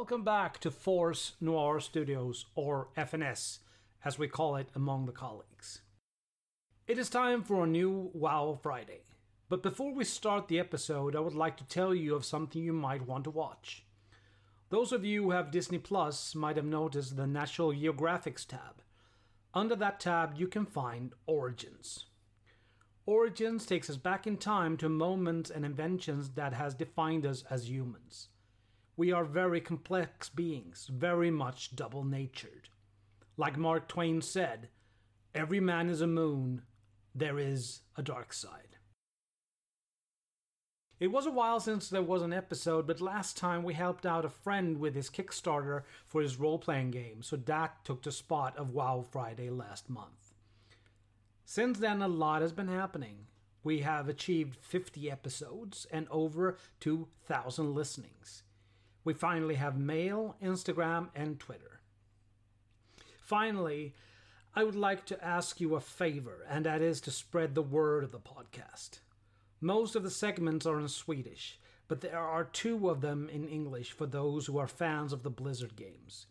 Welcome back to Force Noir Studios, or FNS, as we call it among the colleagues. It is time for a new WoW Friday. But before we start the episode, I would like to tell you of something you might want to watch. Those of you who have Disney Plus might have noticed the National Geographics tab. Under that tab, you can find Origins. Origins takes us back in time to moments and inventions that has defined us as humans. We are very complex beings, very much double natured. Like Mark Twain said, every man is a moon, there is a dark side. It was a while since there was an episode, but last time we helped out a friend with his Kickstarter for his role playing game, so that took the spot of WoW Friday last month. Since then, a lot has been happening. We have achieved 50 episodes and over 2,000 listenings. We finally have mail, Instagram, and Twitter. Finally, I would like to ask you a favor, and that is to spread the word of the podcast. Most of the segments are in Swedish, but there are two of them in English for those who are fans of the Blizzard games.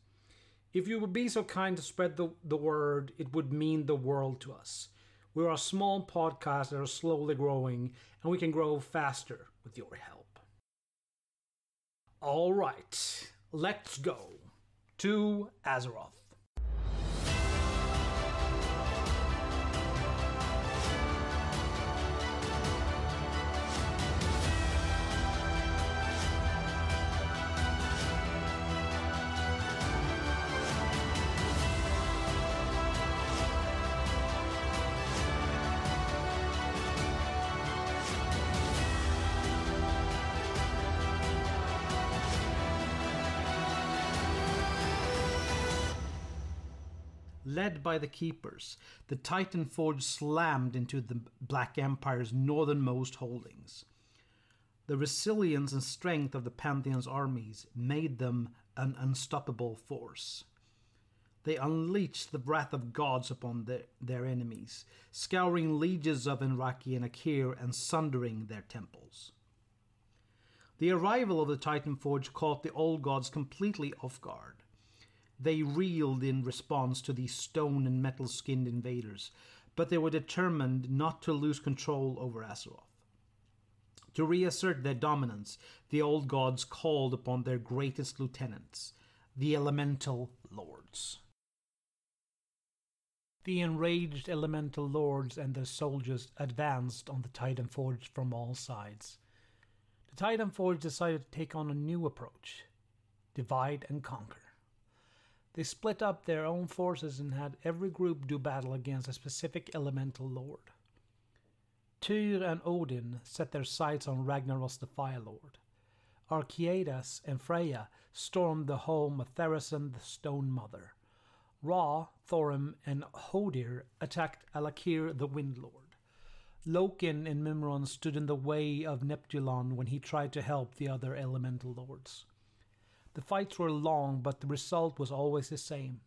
If you would be so kind to spread the, the word, it would mean the world to us. We're a small podcast that are slowly growing, and we can grow faster with your help. All right, let's go to Azeroth. Led by the Keepers, the Titan Forge slammed into the Black Empire's northernmost holdings. The resilience and strength of the Pantheon's armies made them an unstoppable force. They unleashed the wrath of gods upon their, their enemies, scouring legions of N'raqi and Aqir and sundering their temples. The arrival of the Titan Forge caught the old gods completely off guard. They reeled in response to these stone and metal skinned invaders, but they were determined not to lose control over Azeroth. To reassert their dominance, the old gods called upon their greatest lieutenants, the Elemental Lords. The enraged Elemental Lords and their soldiers advanced on the Titan Forge from all sides. The Titan Forge decided to take on a new approach divide and conquer. They split up their own forces and had every group do battle against a specific elemental lord. Tyr and Odin set their sights on Ragnaros the Fire Lord. Archaedas and Freya stormed the home of Thaurissan the Stone Mother. Ra, Thorim, and Hodir attacked Al'Akir the Wind Lord. Loken and Mimiron stood in the way of Neptulon when he tried to help the other elemental lords. The fights were long, but the result was always the same.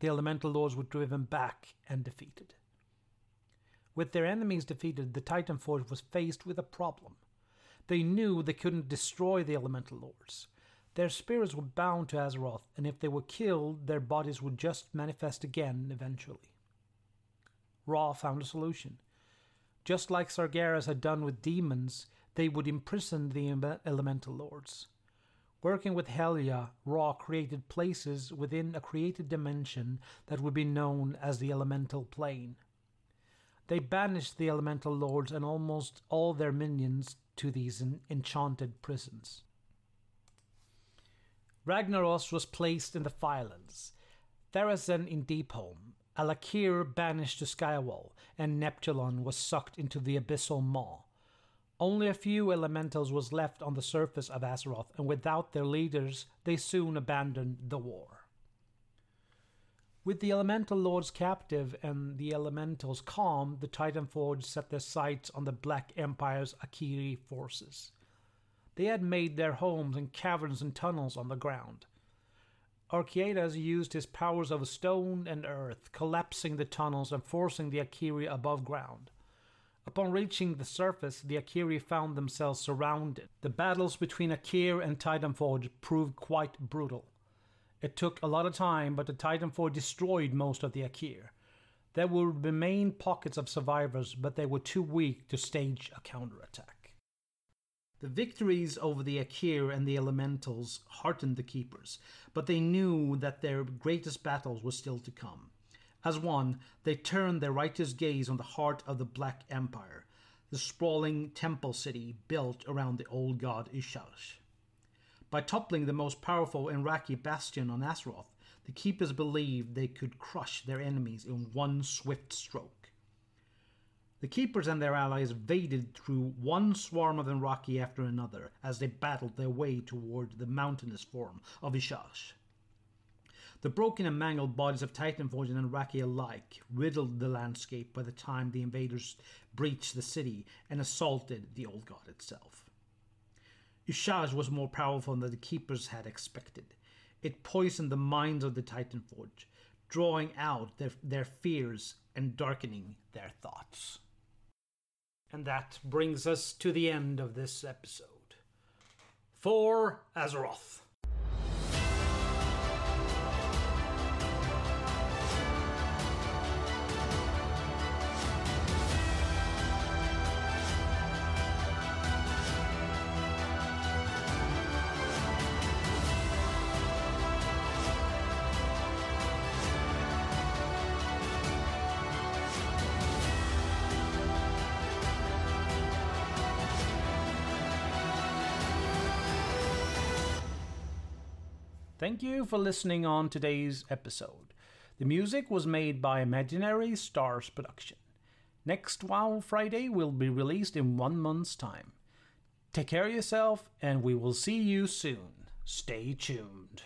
The elemental lords were driven back and defeated. With their enemies defeated, the Titan Forge was faced with a problem. They knew they couldn't destroy the elemental lords. Their spirits were bound to Azeroth, and if they were killed, their bodies would just manifest again eventually. Ra found a solution. Just like Sargeras had done with demons, they would imprison the elemental lords. Working with Helya, Ra created places within a created dimension that would be known as the Elemental Plane. They banished the Elemental Lords and almost all their minions to these enchanted prisons. Ragnaros was placed in the Firelands, Thaurissan in Deepholm, Al'Akir banished to Skywall, and Neptulon was sucked into the Abyssal Maw. Only a few elementals was left on the surface of Azeroth, and without their leaders, they soon abandoned the war. With the elemental lords captive and the elementals calm, the Titan Forge set their sights on the Black Empire's Aqiri forces. They had made their homes in caverns and tunnels on the ground. Archaedas used his powers of stone and earth, collapsing the tunnels and forcing the Aqiri above ground. Upon reaching the surface, the Aqiri found themselves surrounded. The battles between Aqir and Titanforge proved quite brutal. It took a lot of time, but the Titanforge destroyed most of the Aqir. There would remain pockets of survivors, but they were too weak to stage a counterattack. The victories over the Aqir and the Elementals heartened the Keepers, but they knew that their greatest battles were still to come. As one, they turned their righteous gaze on the heart of the Black Empire, the sprawling temple city built around the old god Y'Shaarj. By toppling the most powerful Iraqi bastion on Azeroth, the Keepers believed they could crush their enemies in one swift stroke. The Keepers and their allies vaded through one swarm of Iraqi after another as they battled their way toward the mountainous form of Y'Shaarj. The broken and mangled bodies of Titanforge and Iraqi alike riddled the landscape by the time the invaders breached the city and assaulted the old god itself. Y'Shaarj was more powerful than the keepers had expected. It poisoned the minds of the Titanforge, drawing out their, their fears and darkening their thoughts. And that brings us to the end of this episode. For Azeroth. Thank you for listening on today's episode. The music was made by Imaginary Stars Production. Next WoW Friday will be released in one month's time. Take care of yourself, and we will see you soon. Stay tuned.